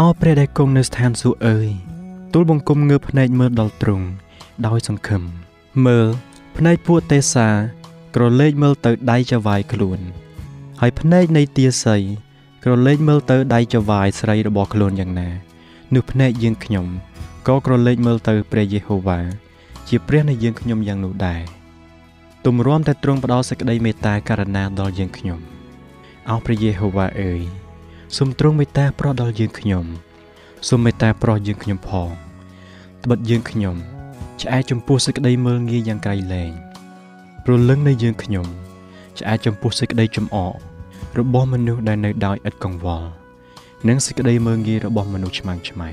អោព្រះដែលគង់នៅស្ថានសួគ៌អើយទូលបង្គំងើបភ្នែកមើលដល់ទ្រង់ដោយសង្ឃឹមមើលភ្នែកពួកទេសាក្រឡេកមើលទៅដៃចវាយខ្លួន ហើយភ្នែកនៃទាស័យក្រឡេកមើលទៅដៃចវាយស្រីរបស់ខ្លួនយ៉ាងណានោះភ្នែកយើងខ្ញុំក៏ក្រឡេកមើលទៅព្រះយេហូវ៉ាជាព្រះនៃយើងខ្ញុំយ៉ាងនោះដែរទម្រាំតែទ្រង់ផ្ដល់សេចក្តីមេត្តាករណាដល់យើងខ្ញុំអោព្រះយេហូវ៉ាអើយ សូមទ្រង់មេត្តាប្រោះដល់យើងខ្ញុំសូមមេត្តាប្រោះយើងខ្ញុំផងត្បិតយើងខ្ញុំឆ្អែតចំពោះសេចក្តីមើលងាយយ៉ាងក្រៃលែងព្រលឹងនៃយើងខ្ញុំឆ្អែតចំពោះសេចក្តីចំអករបស់មនុស្សដែលនៅដោយឥតកង្វល់និងសេចក្តីមើលងាយរបស់មនុស្សឆ្មាំងឆ្មៃ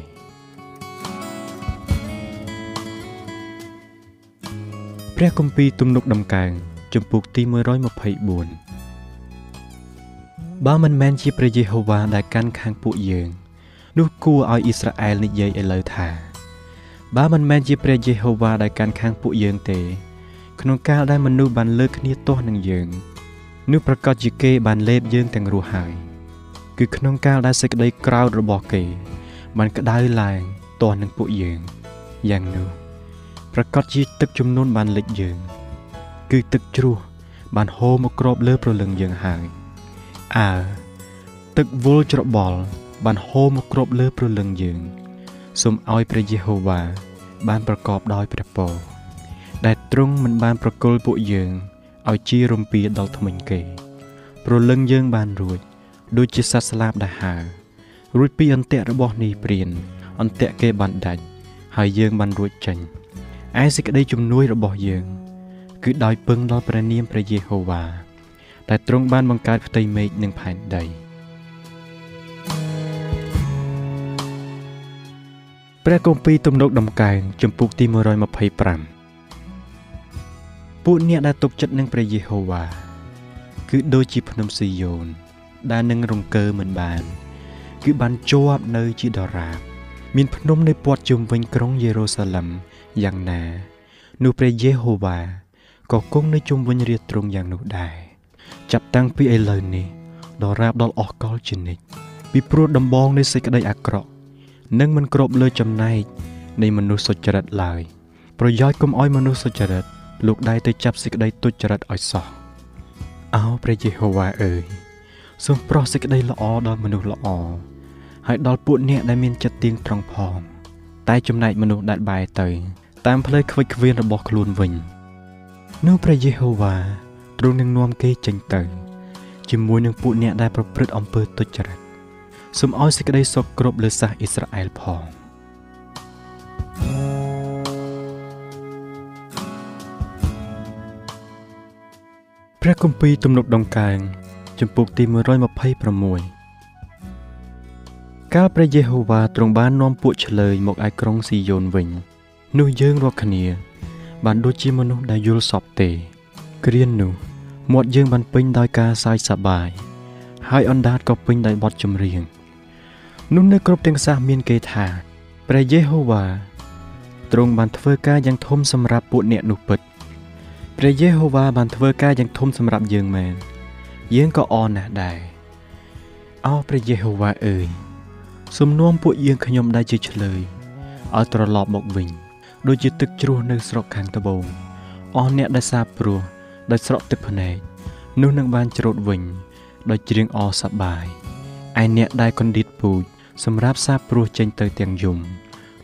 ព្រះគម្ពីរទំនុកដំកើងជំពូកទី124 បើមិនមែនជាព្រះយេហូវ៉ាដែលកាន់ខាងពួកយើង នោះគួរឲ្យអ៊ីស្រាអែលនិយាយឥឡូវថា បើមិនមែនជាព្រះយេហូវ៉ាដែលកាន់ខាងពួកយើងទេ ក្នុងកាលដែលមនុស្សបានលើកគ្នាទាស់នឹងយើងនោះប្រកាសជាគេបានលេបយើងទាំងរស់ហើយ គឺក្នុងកាលដែលសេចក្តីក្រោធរបស់គេ បានក្តៅឡើងទាស់នឹងពួកយើងយ៉ាងនោះប្រកាសជាទឹកចំនួនបានលិចយើង គឺទឹកជ្រោះបានហូរមកគ្របលើប្រលឹងយើងហើយ អើទឹកវល់ច្របល់បានហូរមកគ្របលើប្រលឹងយើងសូមឲ្យព្រះយេហូវ៉ាបានប្រកបដោយព្រះពរដែលទ្រង់មិនបានប្រគល់ពួកយើងឲ្យជារំពាដល់ថ្មិញគេប្រលឹងយើងបានរួច ដូចជាសត្វស្លាបដែលហើរួចពីអន្ទាក់របស់នេះព្រានអន្ទាក់គេបានដាច់ហើយយើងបានរួចចេញឯសេចក្តីជំនួយរបស់យើង គឺដោយពឹងដល់ព្រះនាមព្រះយេហូវ៉ា ដែលទ្រង់បានបង្កើតផ្ទៃមេឃនិងផែនដីព្រះគម្ពីរទំនុកដំកើងចំពុកទី125ពួកអ្នកដែលទុកចិត្តនឹងព្រះយេហូវ៉ាគឺដូចជាភ្នំស៊ីយ៉ូន ដែលនឹងរង្គើមិនបាន គឺបានជាប់នៅជាដរាបមានភ្នំនៅព័ទ្ធជុំវិញក្រុងយេរូសាឡឹមយ៉ាងណា នោះព្រះយេហូវ៉ាក៏គង់នៅជុំវិញរាទ្រង់យ៉ាងនោះដែរ ចាប់តាំងពីឥឡូវនេះដល់រាបដល់អស់កលជានិច្ចពីព្រោះដំបងនៃសេចក្តីអាក្រក់នឹងមិនគ្របលើចំណែកនៃមនុស្សសុចរិតឡើយប្រយោជន៍កុំឲ្យមនុស្សសុចរិតលោកដែរទៅចាប់សេចក្តីទុច្ចរិតឲ្យសោះអោព្រះយេហូវ៉ាអើយសូមប្រោះសេចក្តីល្អដល់មនុស្សល្អហើយដល់ពួកអ្នកដែលមានចិត្តទៀងត្រង់ផង តែចំណែកមនុស្សដែលបែរទៅ តាមផ្លូវខ្វិចខ្វៀនរបស់ខ្លួនវិញ នោះព្រះយេហូវ៉ា គ្រូនឹងនាំគេចេញទៅជាមួយនឹងពួកអ្នកដែលប្រព្រឹត្តអំពើទុច្ចរិតសូមឲ្យសេចក្តីសុខគ្រប់លើសាសអ៊ីស្រាអែលផងព្រះគម្ពីរទំនុកដង្កើងជំពូកទី126កាលព្រះយេហូវ៉ាទ្រង់បាននាំពួកឆ្លើយមកឯក្រុងស៊ីយ៉ូនវិញ នោះយើងរាល់គ្នា បានដូចជាមនុស្សដែលយល់សពទេគ្រានោះ មាត់យើងបានពេញដោយការសើចសប្បាយហើយអណ្ដាតក៏ពេញដោយបទចម្រៀងនោះនៅគ្រប់ទាំងសាសមានគេថាព្រះយេហូវ៉ាទ្រង់បានធ្វើការយ៉ាងធំសម្រាប់ពួកអ្នកនោះពិតព្រះយេហូវ៉ាបានធ្វើការយ៉ាងធំសម្រាប់យើងមែនយើងក៏អរណាស់ដែរអោព្រះយេហូវ៉ាអើយសំនួមពួកយើងខ្ញុំដែលជាឆ្លើយឲ្យត្រឡប់មកវិញដូចជាទឹកជ្រោះនៅស្រុកខាងត្បូងអស់អ្នកដែលសាបព្រោះ ដោយស្រក់ទឹកភ្នែកនោះនឹងបានច្រូតវិញដោយច្រៀងអសប្បាយឯអ្នកដែលកណ្ដៀតពូជសម្រាប់សាបព្រោះចេញទៅទាំងយំ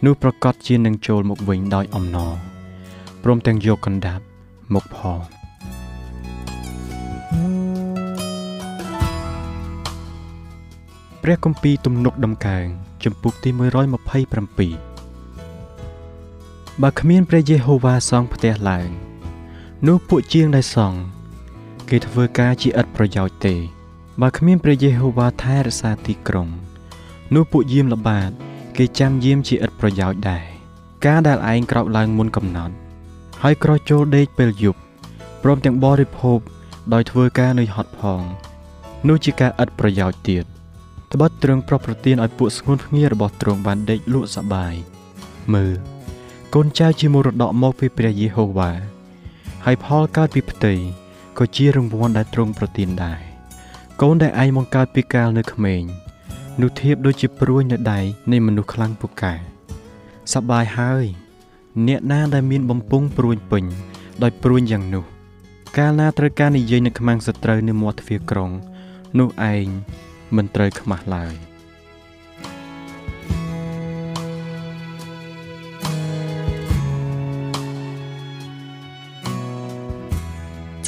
នោះប្រកាសជានឹងចូលមកវិញដោយអំណរព្រមទាំងយកកណ្ដាប់មកផងព្រះគម្ពីរទំនុកដំកើងជំពូកទី127បើគ្មានព្រះយេហូវ៉ាសង់ផ្ទះឡើង នោះពួកជាងដែលសង់គេធ្វើការជាឥតប្រយោជន៍ទេ បើគ្មានព្រះយេហូវ៉ាថែរក្សាទីក្រុង នោះពួកយាមល្បាត គេចាំយាមជាឥតប្រយោជន៍ដែរការដែលឯងក្រោកឡើងមុនកំណត់ហើយក្រោយចូលដេកពេលយប់ព្រមទាំងបរិភោគដោយធ្វើការនឿយហត់ផងនោះជាការឥតប្រយោជន៍ទៀតត្បិតទ្រង់ប្រោះប្រទានឲ្យពួកស្ងួនភ្ងារបស់ទ្រង់បានដេកលក់សបាយមើលកូនចៅជាមរតកមកពីព្រះយេហូវ៉ា ហើយផលកើតពីផ្ទៃក៏ជារង្វាន់ដែលទ្រង់ប្រទានដែរកូនដែលឯងបង្កើតពីកាលនៅក្មេងនោះធៀបដូចជាព្រួញនៅដៃនៃមនុស្សខ្លាំងពូកែសបាយហើយ អ្នកណាដែលមានបំពង់ព្រួញពេញដោយព្រួញយ៉ាងនោះ កាលណាត្រូវការនិយាយនៅខ្មាំងសត្រូវនៅមាត់ទ្វារក្រុង នោះឯងមិនត្រូវខ្មាស់ឡើយ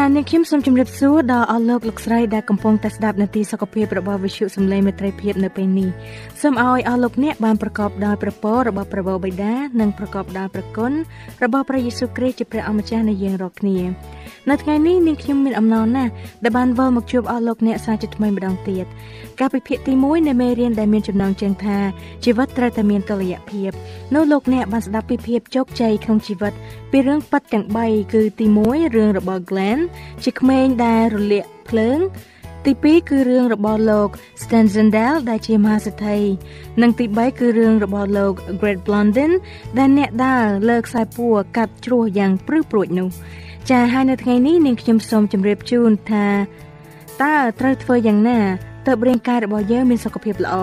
នាងខ្ញុំសូមជម្រាបសួរដល់អស់លោកលោកស្រីដែលកំពុងតែស្ដាប់នាទីសុខភាពរបស់វិទ្យុសំឡេងមេត្រីភាពនៅពេលនេះសូមឲ្យអស់លោកអ្នកបានប្រកបដោយព្រះពររបស់ព្រះបិតានិងប្រកបដោយព្រះគុណរបស់ព្រះយេស៊ូវគ្រីស្ទជាព្រះអម្ចាស់នៃយើងរាល់គ្នានៅថ្ងៃនេះនាងខ្ញុំមានអំណរណាស់ដែលបានវិលមកជួបអស់លោកអ្នកសាជាថ្មីម្ដងទៀតការពិភាក្សាទី1នៃមេរៀនដែលមានចំណងជើងថាជីវិតត្រូវតែមានតុល្យភាពនោះលោកអ្នកបានស្ដាប់ពីភាពជោគជ័យក្នុងជីវិតពីរឿងប៉ັດទាំង3គឺទី1រឿងរបស់ Glenn ជាក្មេងដែលរលាកភ្លើង ទី2គឺរឿងរបស់លោក Stanzendale ដែលជាមហាសេដ្ឋីនិងទី3គឺរឿងរបស់លោក Great Blondin ដែលអ្នកដើរលើខ្សែពួរកាត់ជ្រោះយ៉ាងព្រឺព្រួចនោះចាហើយនៅថ្ងៃនេះនាងខ្ញុំសូមជម្រាបជូនថាតើត្រូវធ្វើយ៉ាងណាទើបរាងកាយរបស់យើងមានសុខភាពល្អ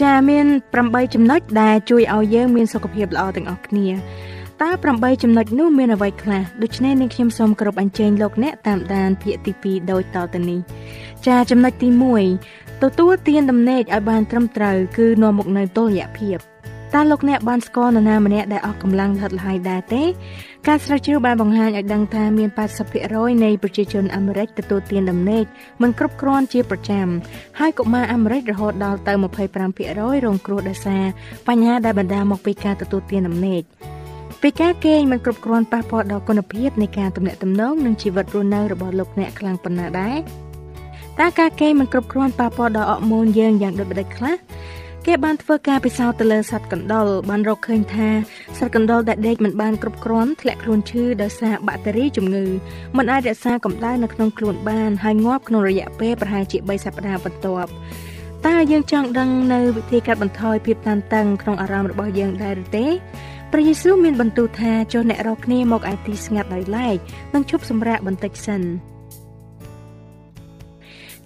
ចាមាន8ចំណុចដែលជួយឲ្យយើងមានសុខភាពល្អទាំងអស់គ្នា តើ8ចំណុចនោះមានអ្វីខ្លះដូច្នេះនាងខ្ញុំសូមគោរពអញ្ជើញលោកអ្នកតាមដានភាគទី2ដូចតទៅនេះចាចំណុចទី1ទទួលទានដំណេកឲ្យបានត្រឹមត្រូវគឺនាំមកនូវតុល្យភាពតើលោកអ្នកបានស្គាល់នរណាម្នាក់ដែលអស់កម្លាំងហិតល្ហើយដែរទេការស្រាវជ្រាវបានបង្ហាញឲ្យដឹងថាមាន80%នៃប្រជាជនអាមេរិកទទួលទានដំណេកមិនគ្រប់គ្រាន់ជាប្រចាំហើយកុមារអាមេរិករហូតដល់ទៅ25%រងគ្រោះដោយសារបញ្ហាដែលបណ្ដាលមកពីការទទួលទានដំណេក ពេលការគេងមិនគ្រប់គ្រាន់ប៉ះពាល់ដល់គុណភាពនៃការទំនាក់ទំនងនិងជីវិតរស់នៅរបស់លោកអ្នកខ្លាំងប៉ុណ្ណាដែរតើការគេងមិនគ្រប់គ្រាន់ប៉ះពាល់ដល់អរម៉ូនយើងយ៉ាងដូចម្តេចខ្លះគេបានធ្វើការពិសោធន៍ទៅលើសត្វកណ្ដុរបានរកឃើញថាសត្វកណ្ដុរដែលដេកមិនបានគ្រប់គ្រាន់ធ្លាក់ខ្លួនឈឺដោយសារបាក់តេរីជំងឺមិនអាចរក្សាកម្ដៅនៅក្នុងខ្លួនបានហើយងាប់ក្នុងរយៈពេលប្រហែលជា3សប្តាហ៍បន្ទាប់តើយើងចង់ដឹងនៅវិធីកាត់បន្ថយភាពតានតឹងក្នុងអារម្មណ៍របស់យើងដែរឬទេ ព្រះយេស៊ូវមានបន្ទូលថាចុះអ្នករកគ្នាមកឯទីស្ងាត់ដោយឡែកនិងឈប់សម្រាកបន្តិចសិន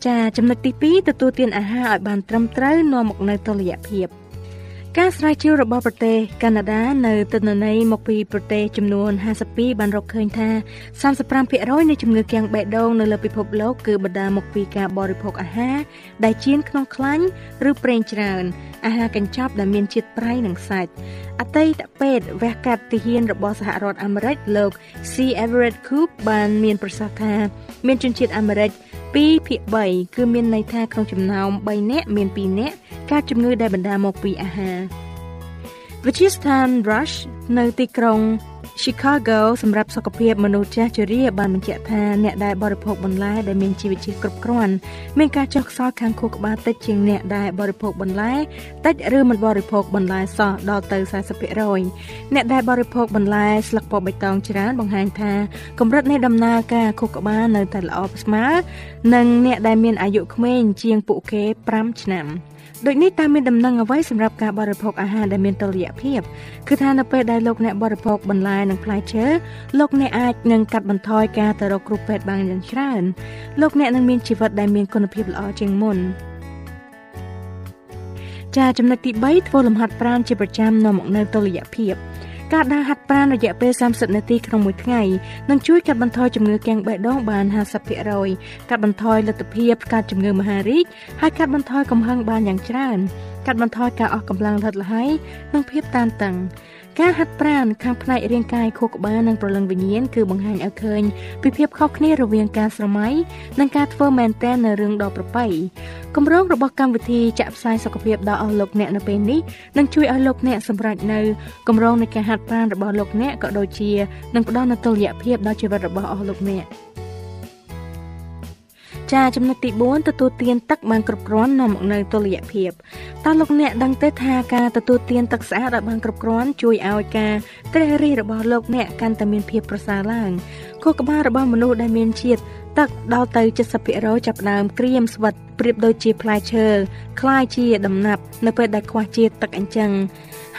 ចាចំណុចទី2ទទួលទានអាហារឲ្យបានត្រឹមត្រូវនាំមកនៅតុល្យភាព។ ការស្រាវជ្រាវរបស់ប្រទេសកាណាដានៅទិន្នន័យមកពីប្រទេសចំនួន52បានរកឃើញថា35%នៃជំងឺគាំងបេះដូងនៅលើពិភពលោកគឺបណ្ដាលមកពីការបរិភោគអាហារដែលចៀនក្នុងខ្លាញ់ឬប្រេងច្រើនអាហារកញ្ចប់ដែលមានជាតិប្រៃនិងសាច់អតីតពេទ្យវះកាត់ទាហានរបស់សហរដ្ឋអាមេរិកលោក C Everett Koop បានមានប្រសាសន៍ថាមានជនជាតិអាមេរិក 2ភាគ3គឺមានន័យថាក្នុងចំណោម3នាក់មាន2នាក់កើតជំងឺដែលបណ្ដាលមកពីអាហារ វិទ្យាស្ថាន Rush នៅទីក្រុង Chicago សម្រាប់សុខភាពមនុស្សចាស់ជរាបានបញ្ជាក់ថាអ្នកដែលបរិភោគបន្លែដែលមានជីវជាតិគ្រប់គ្រាន់មានការចុះខ្សោយខាងខួរក្បាលតិចជាងអ្នកដែលបរិភោគបន្លែតិចឬមិនបរិភោគបន្លែសោះដល់ទៅ40%អ្នកដែលបរិភោគបន្លែស្លឹកពណ៌បៃតងច្រើនបង្ហាញថាកម្រិតនៃដំណើរការខួរក្បាលនៅតែល្អស្មើនិងអ្នកដែលមានអាយុក្មេងជាងពួកគេ5ឆ្នាំ។ ដូចនេះតើមានដំណឹងអ្វីសម្រាប់ការបរិភោគអាហារដែលមានតុល្យភាពគឺថានៅពេលដែលលោកអ្នកបរិភោគបន្លែនិងផ្លែឈើលោកអ្នកអាចនឹងកាត់បន្ថយការទៅរកគ្រូពេទ្យបានយ៉ាងច្រើនលោកអ្នកនឹងមានជីវិតដែលមានគុណភាពល្អជាងមុនចាចំណុចទី3ធ្វើលំហាត់ប្រាណជាប្រចាំនាំមកនូវតុល្យភាព ការដើរហាត់ប្រាណរយៈពេល30នាទីក្នុងមួយថ្ងៃនឹងជួយកាត់បន្ថយជំងឺគាំងបេះដូងបាន50%កាត់បន្ថយលទ្ធភាពកើតជំងឺមហារីកហើយកាត់បន្ថយកំហឹងបានយ៉ាងច្រើនកាត់បន្ថយការអស់កម្លាំងរត់ល្ហើយនិងភាពតានតឹង ការហាត់ប្រាណខាងផ្នែករាងកាយខួរក្បាលនិងប្រលឹងវិញ្ញាណគឺបង្ហាញឲ្យឃើញពីភាពខុសគ្នារវាងការស្រមៃនិងការធ្វើមែនទែននៅរឿងដ៏ប្រពៃគម្រោងរបស់កម្មវិធីចាក់ផ្សាយសុខភាពដល់អស់លោកអ្នកនៅពេលនេះនឹងជួយឲ្យលោកអ្នកសម្រេចនៅគម្រោងនៃការហាត់ប្រាណរបស់លោកអ្នកក៏ដូចជានឹងផ្ដល់នូវតុល្យភាពដល់ជីវិតរបស់អស់លោកអ្នក។ ចាចំណុចទី4ទទួលទានទឹកបានគ្រប់គ្រាន់នាំមកនៅតុល្យភាពតើលោកអ្នកដឹងទេថាការទទួលទានទឹកស្អាតឲ្យបានគ្រប់គ្រាន់ជួយឲ្យការត្រេះរិះរបស់លោកអ្នកកាន់តែមានភាពប្រសើរឡើងខួរក្បាលរបស់មនុស្សដែលមានជាតិទឹកដល់ទៅ70%ចាប់ផ្ដើមក្រៀមស្វិតប្រៀបដូចជាផ្លែឈើคล้ายជាដំណាប់នៅពេលដែលខ្វះជាតិទឹកអញ្ចឹង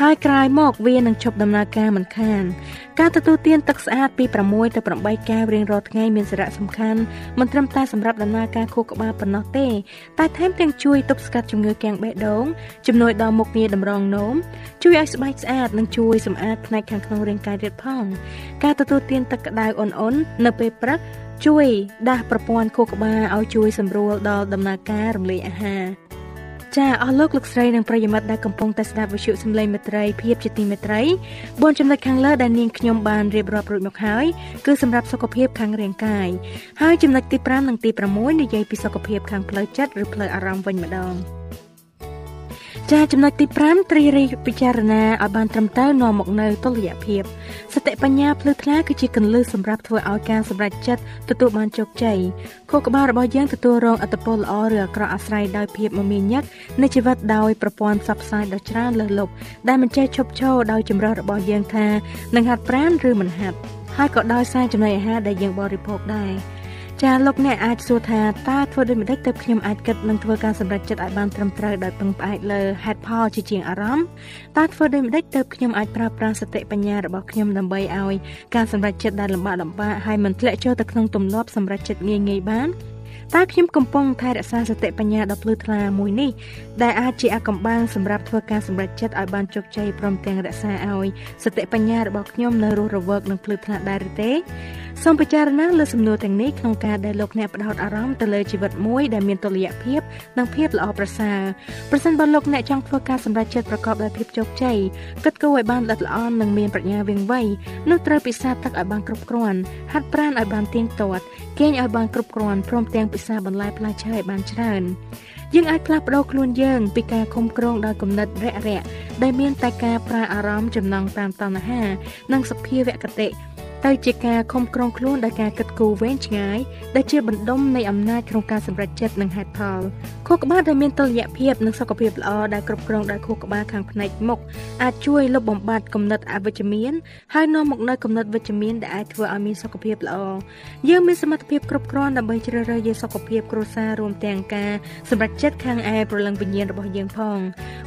ហើយក្រោយមកវានឹងឈប់ដំណើរការមិនខាន ការទទួលទានទឹកស្អាតពី6ទៅ8កែវរៀងរាល់ថ្ងៃមានសារៈសំខាន់មិនត្រឹមតែសម្រាប់ដំណើរការខួរក្បាលប៉ុណ្ណោះទេ តែថែមទាំងជួយទប់ស្កាត់ជំងឺគាំងបេះដូងជំនួយដល់មុខងារតម្រងនោមជួយឲ្យស្បែកស្អាតនិងជួយសម្អាតផ្នែកខាងក្នុងរាងកាយទៀតផង ការទទួលទានទឹកក្តៅអ៊ុនៗនៅពេលព្រឹកជួយដាស់ប្រព័ន្ធខួរក្បាលឲ្យជួយសម្រួលដល់ដំណើរការរំលាយអាហារ ចាអស់លោកលោកស្រីនិងប្រិយមិត្តដែលកំពុងតែស្ដាប់វិទ្យុសំឡេងមេត្រីភាពជាទីមេត្រី4ចំណុចខាងលើដែលនាងខ្ញុំបានរៀបរាប់រួចមកហើយគឺសម្រាប់សុខភាពខាងរាងកាយហើយចំណុចទី5និងទី6និយាយពីសុខភាពខាងផ្លូវចិត្តឬផ្លូវអារម្មណ៍វិញម្ដង ចាចំណុចទី5ត្រីរីពិចារណាឲ្យបានត្រឹមត្រូវនាំមកនៅតុល្យភាពសតិបញ្ញាភ្លឺថ្លាគឺជាគន្លឹះសម្រាប់ធ្វើឲ្យការសម្រេចចិត្តទទួលបានជោគជ័យខួរក្បាលរបស់យើងទទួលរងអត្តពលល្អឬអាក្រក់អាស្រ័យដោយភាពមមាញឹកនៃជីវិតដោយប្រព័ន្ធផ្សព្វផ្សាយដ៏ច្រើនលើសលប់ដែលមិនចេះឈប់ឈរដោយចម្រោះរបស់យើងថានឹងហាត់ប្រាណឬមិនហាត់ហើយក៏ដោយសារចំណីអាហារដែលយើងបរិភោគដែរ ចាលោកអ្នកអាចសួរថាតើធ្វើដូចម្តេចទើបខ្ញុំអាចគិតនិងធ្វើការសម្រេចចិត្តឲ្យបានត្រឹមត្រូវដោយពឹងផ្អែកលើហេតុផលជាជាងអារម្មណ៍តើធ្វើដូចម្តេចទើបខ្ញុំអាចប្រើប្រាស់សតិបញ្ញារបស់ខ្ញុំដើម្បីឲ្យការសម្រេចចិត្តដែលលំបាកលំបាកហើយមិនធ្លាក់ចូលទៅក្នុងទម្លាប់សម្រេចចិត្តងាយងាយបាន តើខ្ញុំកំពុងថែរក្សាសតិបញ្ញាដ៏ភ្លឺថ្លាមួយនេះដែលអាចជាអាកំបាំងសម្រាប់ធ្វើការសម្រេចចិត្តឲ្យបានជោគជ័យព្រមទាំងរក្សាឲ្យសតិបញ្ញារបស់ខ្ញុំនៅរស់រវើកនិងភ្លឺថ្លាដែរឬទេសូមពិចារណាលើសំណួរទាំងនេះក្នុងការដែលលោកអ្នកផ្ដោតអារម្មណ៍ទៅលើជីវិតមួយដែលមានតុល្យភាពនិងភាពល្អប្រសើរប្រសិនបើលោកអ្នកចង់ធ្វើការសម្រេចចិត្តប្រកបដោយភាពជោគជ័យគិតគូរឲ្យបានល្អិតល្អន់និងមានប្រាជ្ញាវាងវៃនោះត្រូវពិសាទឹកឲ្យបានគ្រប់គ្រាន់ហាត់ប្រាណឲ្យបានទៀងទាត់គេងឲ្យបានគ្រប់គ្រាន់ព្រមទាំងពិសាបន្លែផ្លែឈើឲ្យបានច្រើនយើងអាចផ្លាស់ប្ដូរខ្លួនយើងពីការខំក្រងដោយគំនិតរាក់រាក់ដែលមានតែការប្រាអារម្មណ៍ចំណងតាមតណ្ហា និងសភាវគតិ ទៅជាការខំក្រងខ្លួនដោយការគិតគូរវែងឆ្ងាយដែលជាបណ្ដុំនៃអំណាចក្នុងការសម្រេចចិត្តនិងហេតុផលខួរក្បាលដែលមានតុល្យភាពនិងសុខភាពល្អដែលគ្រប់គ្រងដោយខួរក្បាលខាងផ្នែកមុខអាចជួយលុបបំបាត់គំនិតអវិជ្ជមានហើយនាំមកនូវគំនិតវិជ្ជមានដែលអាចធ្វើឲ្យមានសុខភាពល្អយើងមានសមត្ថភាពគ្រប់គ្រាន់ដើម្បីជ្រើសរើសយកសុខភាពគ្រួសាររួមទាំងការសម្រេចចិត្តខាងឯប្រលឹងវិញ្ញាណរបស់យើងផង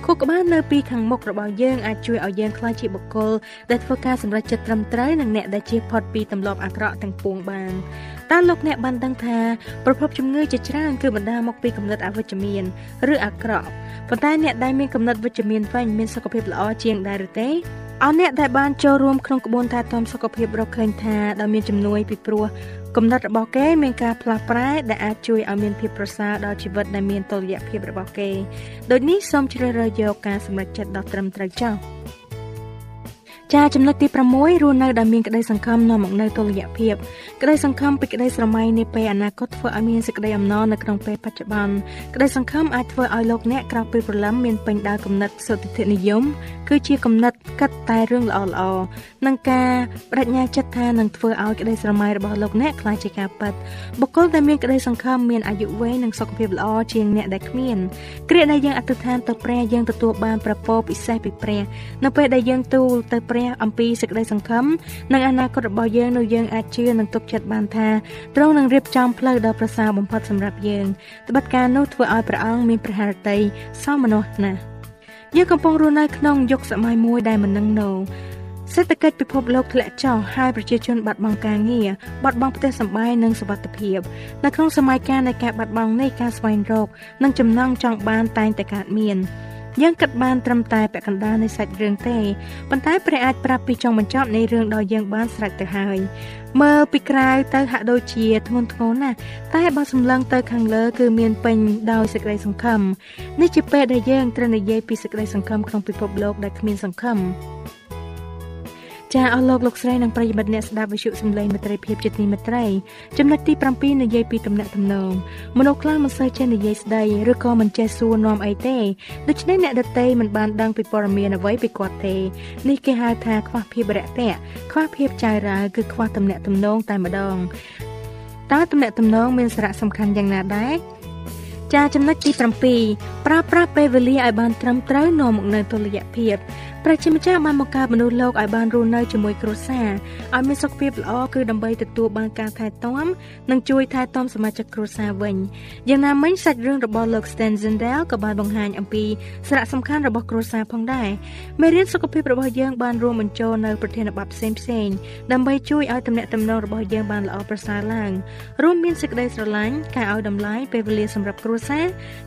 ខួរក្បាលនៅពីខាងមុខរបស់យើងអាចជួយឲ្យយើងក្លាយជាបុគ្គលដែលធ្វើការសម្រេចចិត្តត្រឹមត្រូវនិងអ្នកដែលជាផុតពីទម្លាប់អាក្រក់ទាំងពួងបានតើលោកអ្នកបានដឹងថាប្រភពជំងឺជាច្រើនគឺបណ្ដាលមកពីគំនិតអវិជ្ជមានឬអាក្រក់ប៉ុន្តែអ្នកដែលមានគំនិតវិជ្ជមានវិញមានសុខភាពល្អជាងដែរឬទេអស់អ្នកដែលបានចូលរួមក្នុងក្បួនថែទាំសុខភាពរកឃើញថាដោយមានជំនួយពីព្រោះគំនិតរបស់គេមានការផ្លាស់ប្រែដែលអាចជួយឲ្យមានភាពប្រសើរដល់ជីវិតដែលមានតុល្យភាពរបស់គេដូចនេះសូមជ្រើសរើសយកការសម្រេចចិត្តដ៏ត្រឹមត្រូវចោល ចាចំណុចទី6រស់នៅដោយមានក្តីសង្ឃឹមនាំមកនូវតុល្យភាពក្តីសង្ឃឹមពីក្តីស្រមៃនាពេលអនាគតធ្វើឲ្យមានសេចក្តីអំណរនៅក្នុងពេលបច្ចុប្បន្នក្តីសង្ឃឹមអាចធ្វើឲ្យលោកអ្នកក្រោកពីព្រលឹមមានពេញដោយគំនិតសុទ្ធិនិយម គឺជាគំនិតគិតតែរឿងល្អល្អនិងការបដិញ្ញាចិត្តថានឹងធ្វើឲ្យក្តីស្រមៃរបស់លោកអ្នកក្លាយជាការពិតបុគ្គលដែលមានក្តីសង្ឃឹមមានអាយុវែងនិងសុខភាពល្អជាងអ្នកដែលគ្មានគ្រាដែលយើងអធិដ្ឋានទៅព្រះយើងទទួលបានប្រពោពិសេសពីព្រះនៅពេលដែលយើងទូលទៅព្រះអំពីសេចក្តីសង្ឃឹមនិងអនាគតរបស់យើងនោះយើងអាចជឿនិងទុកចិត្តបានថាទ្រង់នឹងរៀបចំផ្លូវដ៏ប្រសើរបំផុតសម្រាប់យើងត្បិតការនោះធ្វើឲ្យព្រះអង្គមានព្រះハរតីសមមនុស្សណាស់យើងកំពុងរស់នៅក្នុងយុគសម័យមួយដែលមិននឹងណូសេដ្ឋកិច្ចពិភពលោកធ្លាក់ចុះហើយប្រជាជនបាត់បង់ការងារបាត់បង់ផ្ទះសម្បែងនិងសុវត្ថិភាពនៅក្នុងសម័យកាលនៃការបាត់បង់នេះការស្វែងរក និងចំណង់ចង់បានតែងតែកើតមាន យើងគិតបានត្រឹមតែពាក់កណ្ដាលនៃសាច់រឿងទេប៉ុន្តែព្រះអាចប្រាប់ពីចុងបញ្ចប់នៃរឿងដ៏យើងបានស្រេចទៅហើយមើលពីក្រៅទៅហាក់ដូចជាធ្ងន់ធ្ងរណាស់តែបើសម្លឹងទៅខាងលើគឺមានពេញដោយសេចក្តីសង្ឃឹមនេះជាពេលដែលយើងត្រូវនិយាយពីសេចក្តីសង្ឃឹមក្នុងពិភពលោកដែលគ្មានសង្ឃឹម ចាអស់លោកលោកស្រីនិងប្រិយមិត្តអ្នកស្ដាប់វិទ្យុសំឡេងមិត្តភាពជាទីមេត្រីចំណុចទី7និយាយពីតំណែងតំណងមនុស្សខ្លះមិនសូវចេះនិយាយស្ដីឬក៏មិនចេះសួរនាំអីទេដូច្នេះអ្នកដទៃមិនបានដឹងពីព័ត៌មានអ្វីពីគាត់ទេនេះគេហៅថាខ្វះភាពរយៈខ្វះភាពចៅរៅគឺខ្វះតំណែងតំណងតែម្ដងតើតំណែងតំណងមានសារៈសំខាន់យ៉ាងណាដែរចាចំណុចទី7ប្រើប្រាស់ពេលវេលាឲ្យបានត្រឹមត្រូវនាំមកនូវតុល្យភាព ប្រជាម្ចាស់បានបង្កើតមនុស្សលោកឲ្យបានរស់នៅជាមួយគ្រួសារឲ្យមានសុខភាពល្អគឺដើម្បីទទួលបានការថែទាំនិងជួយថែទាំសមាជិកគ្រួសារវិញយ៉ាងណាមិញសាច់រឿងរបស់លោក Stan Zendel ក៏បានបង្ហាញអំពីសារៈសំខាន់របស់គ្រួសារផងដែរមេរៀនសុខភាពរបស់យើងបានរួមបញ្ចូលនៅប្រធានបទផ្សេងផ្សេងដើម្បីជួយឲ្យទំនាក់ទំនងរបស់យើងបានល្អប្រសើរឡើងរួមមានសេចក្តីស្រឡាញ់ការឲ្យតម្លៃពេលវេលាសម្រាប់គ្រួសារ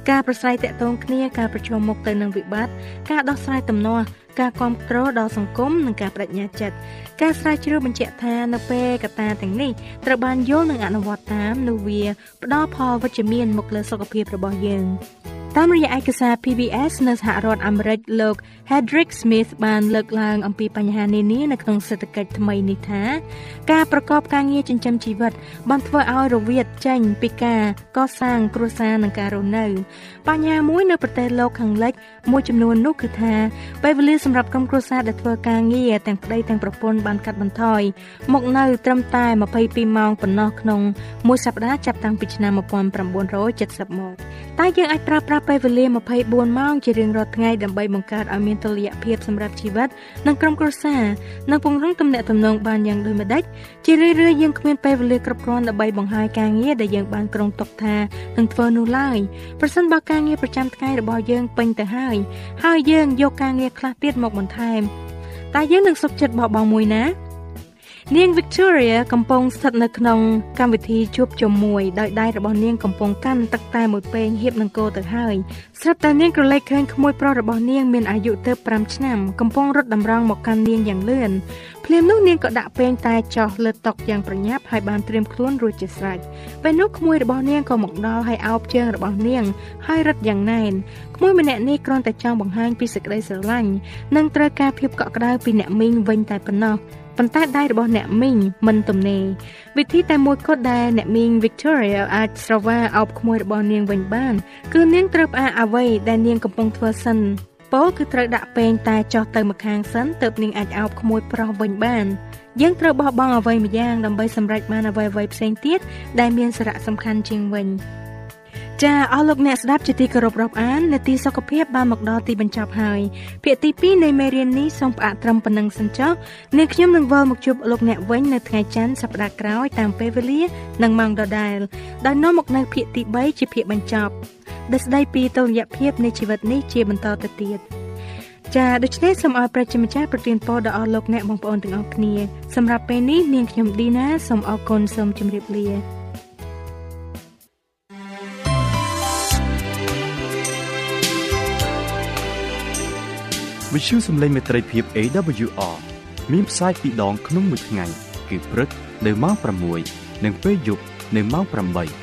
ការប្រស្រ័យទាក់ទងគ្នាការប្រជុំមុខទៅនឹងវិបត្តិការដោះស្រាយទំនាស់ ការគ្រប់គ្រងដល់សង្គមនិងការបដិញ្ញាចិត្តការស្រាវជ្រាវបញ្ជាក់ថានៅពេលកត្តាទាំងនេះត្រូវបានយល់និងអនុវត្តតាមនោះវាផ្ដល់ផលវិជ្ជមានមកលើសុខភាពរបស់យើងតាមរយៈឯកសារ PBS នៅសហរដ្ឋអាមេរិកលោក Hedrick Smith បានលើកឡើងអំពីបញ្ហានានានៅក្នុងសេដ្ឋកិច្ចថ្មីនេះថាការប្រកបការងារចិញ្ចឹមជីវិតបានធ្វើឲ្យរវាទចេញពីការកសាងគ្រួសារនិងការរស់នៅ បញ្ហាមួយនៅប្រទេសលោកខាងលិចមួយចំនួននោះគឺថាពេលវេលាសម្រាប់ក្រុមគ្រួសារដែលធ្វើការងារទាំងប្តីទាំងប្រពន្ធបានកាត់បន្ថយមកនៅត្រឹមតែ22ម៉ោងប៉ុណ្ណោះក្នុងមួយសប្តាហ៍ចាប់តាំងពីឆ្នាំ1970មកតែយើងអាចប្រើប្រាស់ពេលវេលា24ម៉ោងជារៀងរាល់ថ្ងៃដើម្បីបង្កើតឲ្យមានតុល្យភាពសម្រាប់ជីវិតនិងក្រុមគ្រួសារនិងពង្រឹងទំនាក់ទំនងបានយ៉ាងដូចម្តេចជារឿយៗយើងគ្មានពេលវេលាគ្រប់គ្រាន់ដើម្បីបង្ហាញការងារដែលយើងបានក្រុងទុកថានឹងធ្វើនោះឡើយប្រសិនបើការងារប្រចាំថ្ងៃរបស់យើងពេញទៅហើយហើយយើងយកការងារខ្លះទៀតមកបន្ថែមតែយើងនឹងសុខចិត្តបោះបង់មួយណានាង Victoria កំពុងស្ថិតនៅក្នុងកម្មវិធីជួបជុំមួយដោយដៃរបស់នាងកំពុងកាន់ទឹកតែមួយពែងហៀបនឹងគោទៅហើយស្រាប់តែនាងក្រឡេកឃើញក្មួយប្រុសរបស់នាងមានអាយុទៅ5ឆ្នាំកំពុងរត់តម្រង់មកកាន់នាងយ៉ាងលឿន ភ្លាមនោះនាងក៏ដាក់ពែងតែចោះលើតុយ៉ាងប្រញាប់ហើយបានត្រៀមខ្លួនរួចជាស្រេចពេលនោះក្មួយរបស់នាងក៏មកដល់ហើយអោបជើងរបស់នាងហើយរត់យ៉ាងណែនក្មួយម្នាក់នេះគ្រាន់តែចង់បង្ហាញពីសេចក្តីស្រឡាញ់និងត្រូវការភាពកក់ក្ដៅពីអ្នកមីងវិញតែប៉ុណ្ណោះប៉ុន្តែដៃរបស់អ្នកមីងមិនទំនេរវិធីតែមួយគត់ដែលអ្នកមីង Victoria អាចស្រវាអោបក្មួយរបស់នាងវិញបាន គឺនាងត្រូវផ្អាកអ្វីដែលនាងកំពុងធ្វើសិន ពោលគឺត្រូវដាក់ពេងតែចោះទៅម្ខាងសិនទើបនាងអាចអោបក្មួយប្រុសវិញបានយើងត្រូវបោះបង់អ្វីម្យ៉ាងដើម្បីសម្រេចបានអ្វីៗផ្សេងទៀតដែលមានសារៈសំខាន់ជាងវិញចាអស់លោកអ្នកស្ដាប់ជាទីគោរពរាប់អាននាទីសុខភាពបានមកដល់ទីបញ្ចប់ហើយភាគទី2នៃមេរៀននេះសូមផ្អាកត្រឹមប៉ុណ្ណឹងសិនចុះនាងខ្ញុំនឹងវិលមកជួបលោកអ្នកវិញនៅថ្ងៃច័ន្ទសប្តាហ៍ក្រោយតាមពេលវេលានិងម៉ោងដដែលដោយនាំមកនៅភាគទី3ជាភាគបញ្ចប់ ដែលស្ដីពីតុល្យភាពនៃជីវិតនេះជាបន្តទៅទៀតចាដូច្នេះសូមឲ្យប្រជាម្ចាស់ប្រទានពរដល់អស់លោកអ្នកបងប្អូនទាំងអស់គ្នាសម្រាប់ពេលនេះនាងខ្ញុំឌីណាសូមអរគុណសូមជម្រាបលាវិទ្យុសំឡេងមេត្រីភាព AWR មានផ្សាយពីរដងក្នុងមួយថ្ងៃគឺព្រឹកនៅម៉ោង6និងពេលយប់នៅម៉ោង8